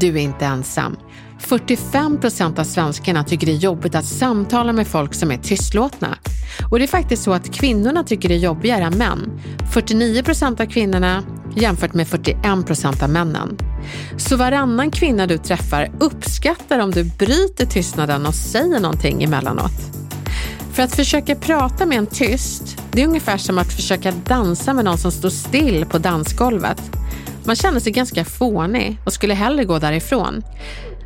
Du är inte ensam. 45 procent av svenskarna tycker det är jobbigt att samtala med folk som är tystlåtna. Och det är faktiskt så att kvinnorna tycker det är jobbigare än män. 49 procent av kvinnorna jämfört med 41 procent av männen. Så varannan kvinna du träffar uppskattar om du bryter tystnaden och säger någonting emellanåt. För att försöka prata med en tyst, det är ungefär som att försöka dansa med någon som står still på dansgolvet. Man känner sig ganska fånig och skulle hellre gå därifrån.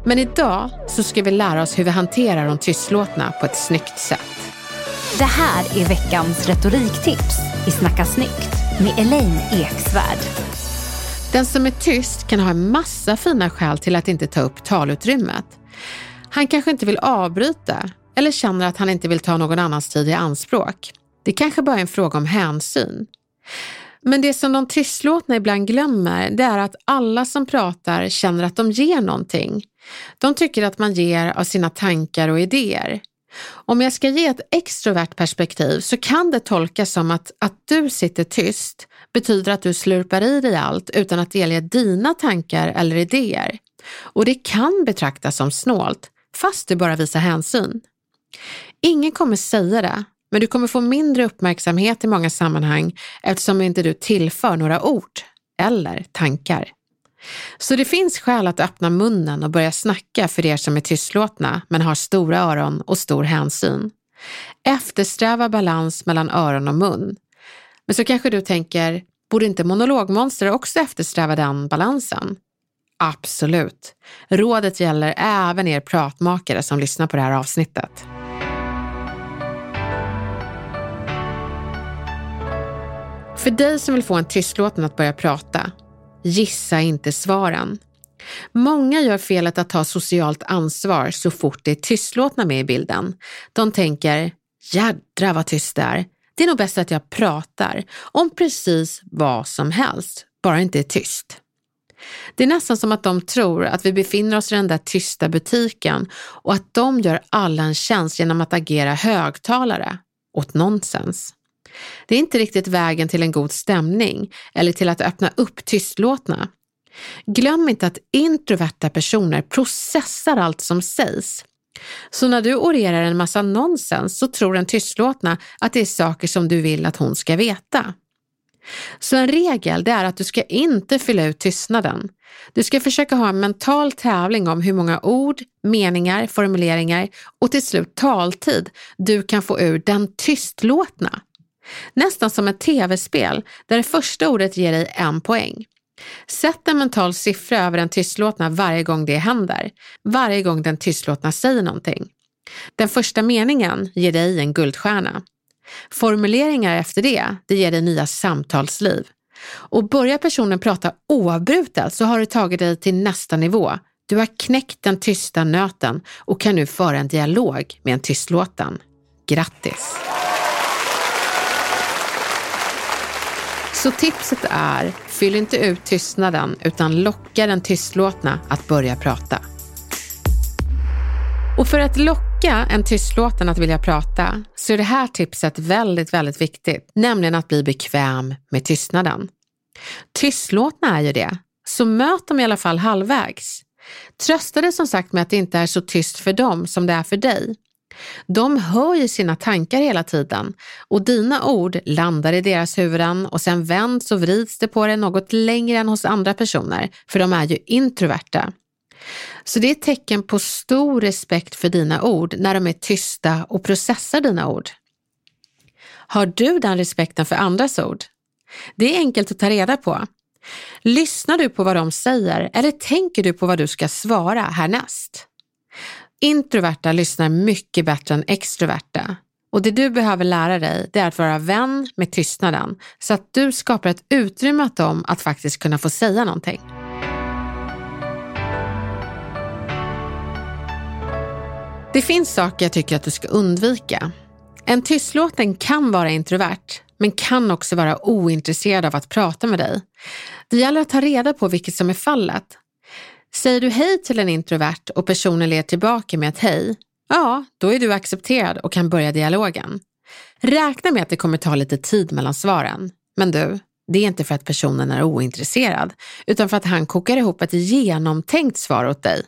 Men idag så ska vi lära oss hur vi hanterar de tystlåtna på ett snyggt sätt. Det här är veckans retoriktips i Snacka snyggt med Elaine Eksvärd. Den som är tyst kan ha en massa fina skäl till att inte ta upp talutrymmet. Han kanske inte vill avbryta eller känner att han inte vill ta någon annans tid i anspråk. Det kanske bara är en fråga om hänsyn. Men det som de tystlåtna ibland glömmer, det är att alla som pratar känner att de ger någonting. De tycker att man ger av sina tankar och idéer. Om jag ska ge ett extrovert perspektiv så kan det tolkas som att att du sitter tyst betyder att du slurpar i dig allt utan att delge dina tankar eller idéer. Och det kan betraktas som snålt, fast du bara visar hänsyn. Ingen kommer säga det, men du kommer få mindre uppmärksamhet i många sammanhang eftersom inte du tillför några ord eller tankar. Så det finns skäl att öppna munnen och börja snacka för er som är tystlåtna men har stora öron och stor hänsyn. Eftersträva balans mellan öron och mun. Men så kanske du tänker, borde inte monologmonster också eftersträva den balansen? Absolut. Rådet gäller även er pratmakare som lyssnar på det här avsnittet. För dig som vill få en tystlåten att börja prata, gissa inte svaren. Många gör felet att ta socialt ansvar så fort det är tystlåtna med i bilden. De tänker, jädra vad tyst det är. Det är nog bäst att jag pratar om precis vad som helst, bara inte är tyst. Det är nästan som att de tror att vi befinner oss i den där tysta butiken och att de gör alla en tjänst genom att agera högtalare. Åt nonsens. Det är inte riktigt vägen till en god stämning eller till att öppna upp tystlåtna. Glöm inte att introverta personer processar allt som sägs. Så när du orerar en massa nonsens så tror den tystlåtna att det är saker som du vill att hon ska veta. Så en regel det är att du ska inte fylla ut tystnaden. Du ska försöka ha en mental tävling om hur många ord, meningar, formuleringar och till slut taltid du kan få ur den tystlåtna. Nästan som ett tv-spel där det första ordet ger dig en poäng. Sätt en mental siffra över den tystlåtna varje gång det händer, varje gång den tystlåtna säger någonting. Den första meningen ger dig en guldstjärna. Formuleringar efter det, det ger dig nya samtalsliv. Och börjar personen prata oavbrutet så har du tagit dig till nästa nivå. Du har knäckt den tysta nöten och kan nu föra en dialog med en tystlåten. Grattis! Så tipset är, fyll inte ut tystnaden utan locka den tystlåtna att börja prata. Och för att locka en tystlåten att vilja prata så är det här tipset väldigt, väldigt viktigt, nämligen att bli bekväm med tystnaden. Tystlåtna är ju det, så möt dem i alla fall halvvägs. Trösta dig som sagt med att det inte är så tyst för dem som det är för dig. De hör ju sina tankar hela tiden och dina ord landar i deras huvuden och sen vänds och vrids det på det något längre än hos andra personer, för de är ju introverta. Så det är ett tecken på stor respekt för dina ord när de är tysta och processar dina ord. Har du den respekten för andras ord? Det är enkelt att ta reda på. Lyssnar du på vad de säger eller tänker du på vad du ska svara härnäst? Introverta lyssnar mycket bättre än extroverta. Och det du behöver lära dig det är att vara vän med tystnaden så att du skapar ett utrymme åt dem att faktiskt kunna få säga någonting. Det finns saker jag tycker att du ska undvika. En tystlåten kan vara introvert, men kan också vara ointresserad av att prata med dig. Det gäller att ta reda på vilket som är fallet. Säger du hej till en introvert och personen ler tillbaka med ett hej, ja, då är du accepterad och kan börja dialogen. Räkna med att det kommer ta lite tid mellan svaren. Men du, det är inte för att personen är ointresserad, utan för att han kokar ihop ett genomtänkt svar åt dig.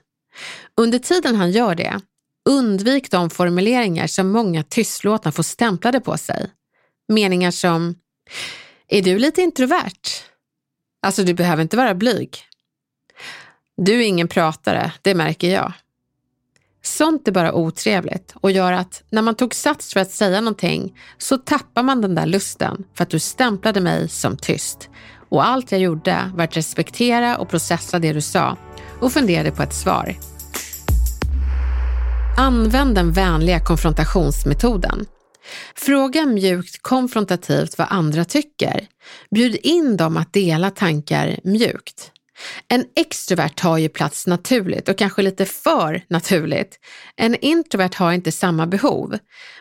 Under tiden han gör det, undvik de formuleringar som många tystlåtna får stämplade på sig. Meningar som, är du lite introvert? Alltså, du behöver inte vara blyg. Du är ingen pratare, det märker jag. Sånt är bara otrevligt och gör att när man tog sats för att säga någonting så tappar man den där lusten för att du stämplade mig som tyst. Och allt jag gjorde var att respektera och processa det du sa och funderade på ett svar. Använd den vänliga konfrontationsmetoden. Fråga mjukt konfrontativt vad andra tycker. Bjud in dem att dela tankar mjukt. En extrovert tar ju plats naturligt och kanske lite för naturligt. En introvert har inte samma behov.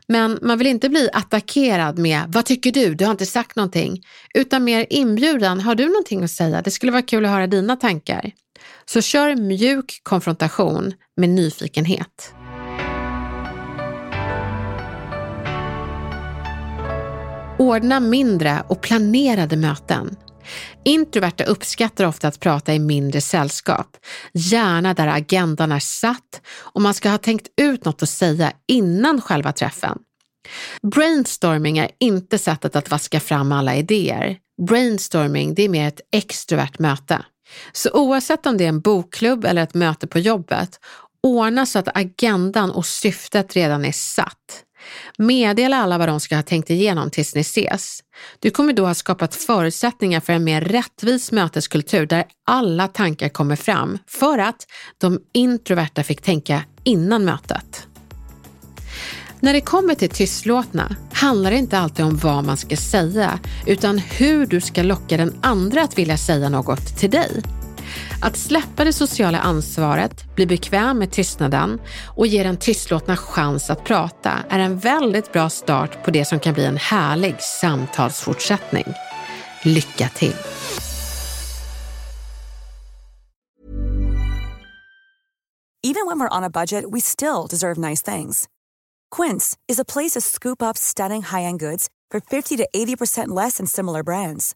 Men man vill inte bli attackerad med “Vad tycker du? Du har inte sagt någonting” utan mer inbjudan “Har du någonting att säga? Det skulle vara kul att höra dina tankar”. Så kör mjuk konfrontation med nyfikenhet. Ordna mindre och planerade möten. Introverta uppskattar ofta att prata i mindre sällskap, gärna där agendan är satt och man ska ha tänkt ut något att säga innan själva träffen. Brainstorming är inte sättet att vaska fram alla idéer. Brainstorming det är mer ett extrovert möte. Så oavsett om det är en bokklubb eller ett möte på jobbet, ordna så att agendan och syftet redan är satt. Meddela alla vad de ska ha tänkt igenom tills ni ses. Du kommer då ha skapat förutsättningar för en mer rättvis möteskultur där alla tankar kommer fram för att de introverta fick tänka innan mötet. När det kommer till tystlåtna handlar det inte alltid om vad man ska säga utan hur du ska locka den andra att vilja säga något till dig. Att släppa det sociala ansvaret, bli bekväm med tystnaden och ge den tystlåtna chans att prata är en väldigt bra start på det som kan bli en härlig samtalsfortsättning. Lycka till! Even when we're on a budget we still deserve nice things. Quince is a place to scoop up stunning high-end goods for 50 to 80% less than similar brands.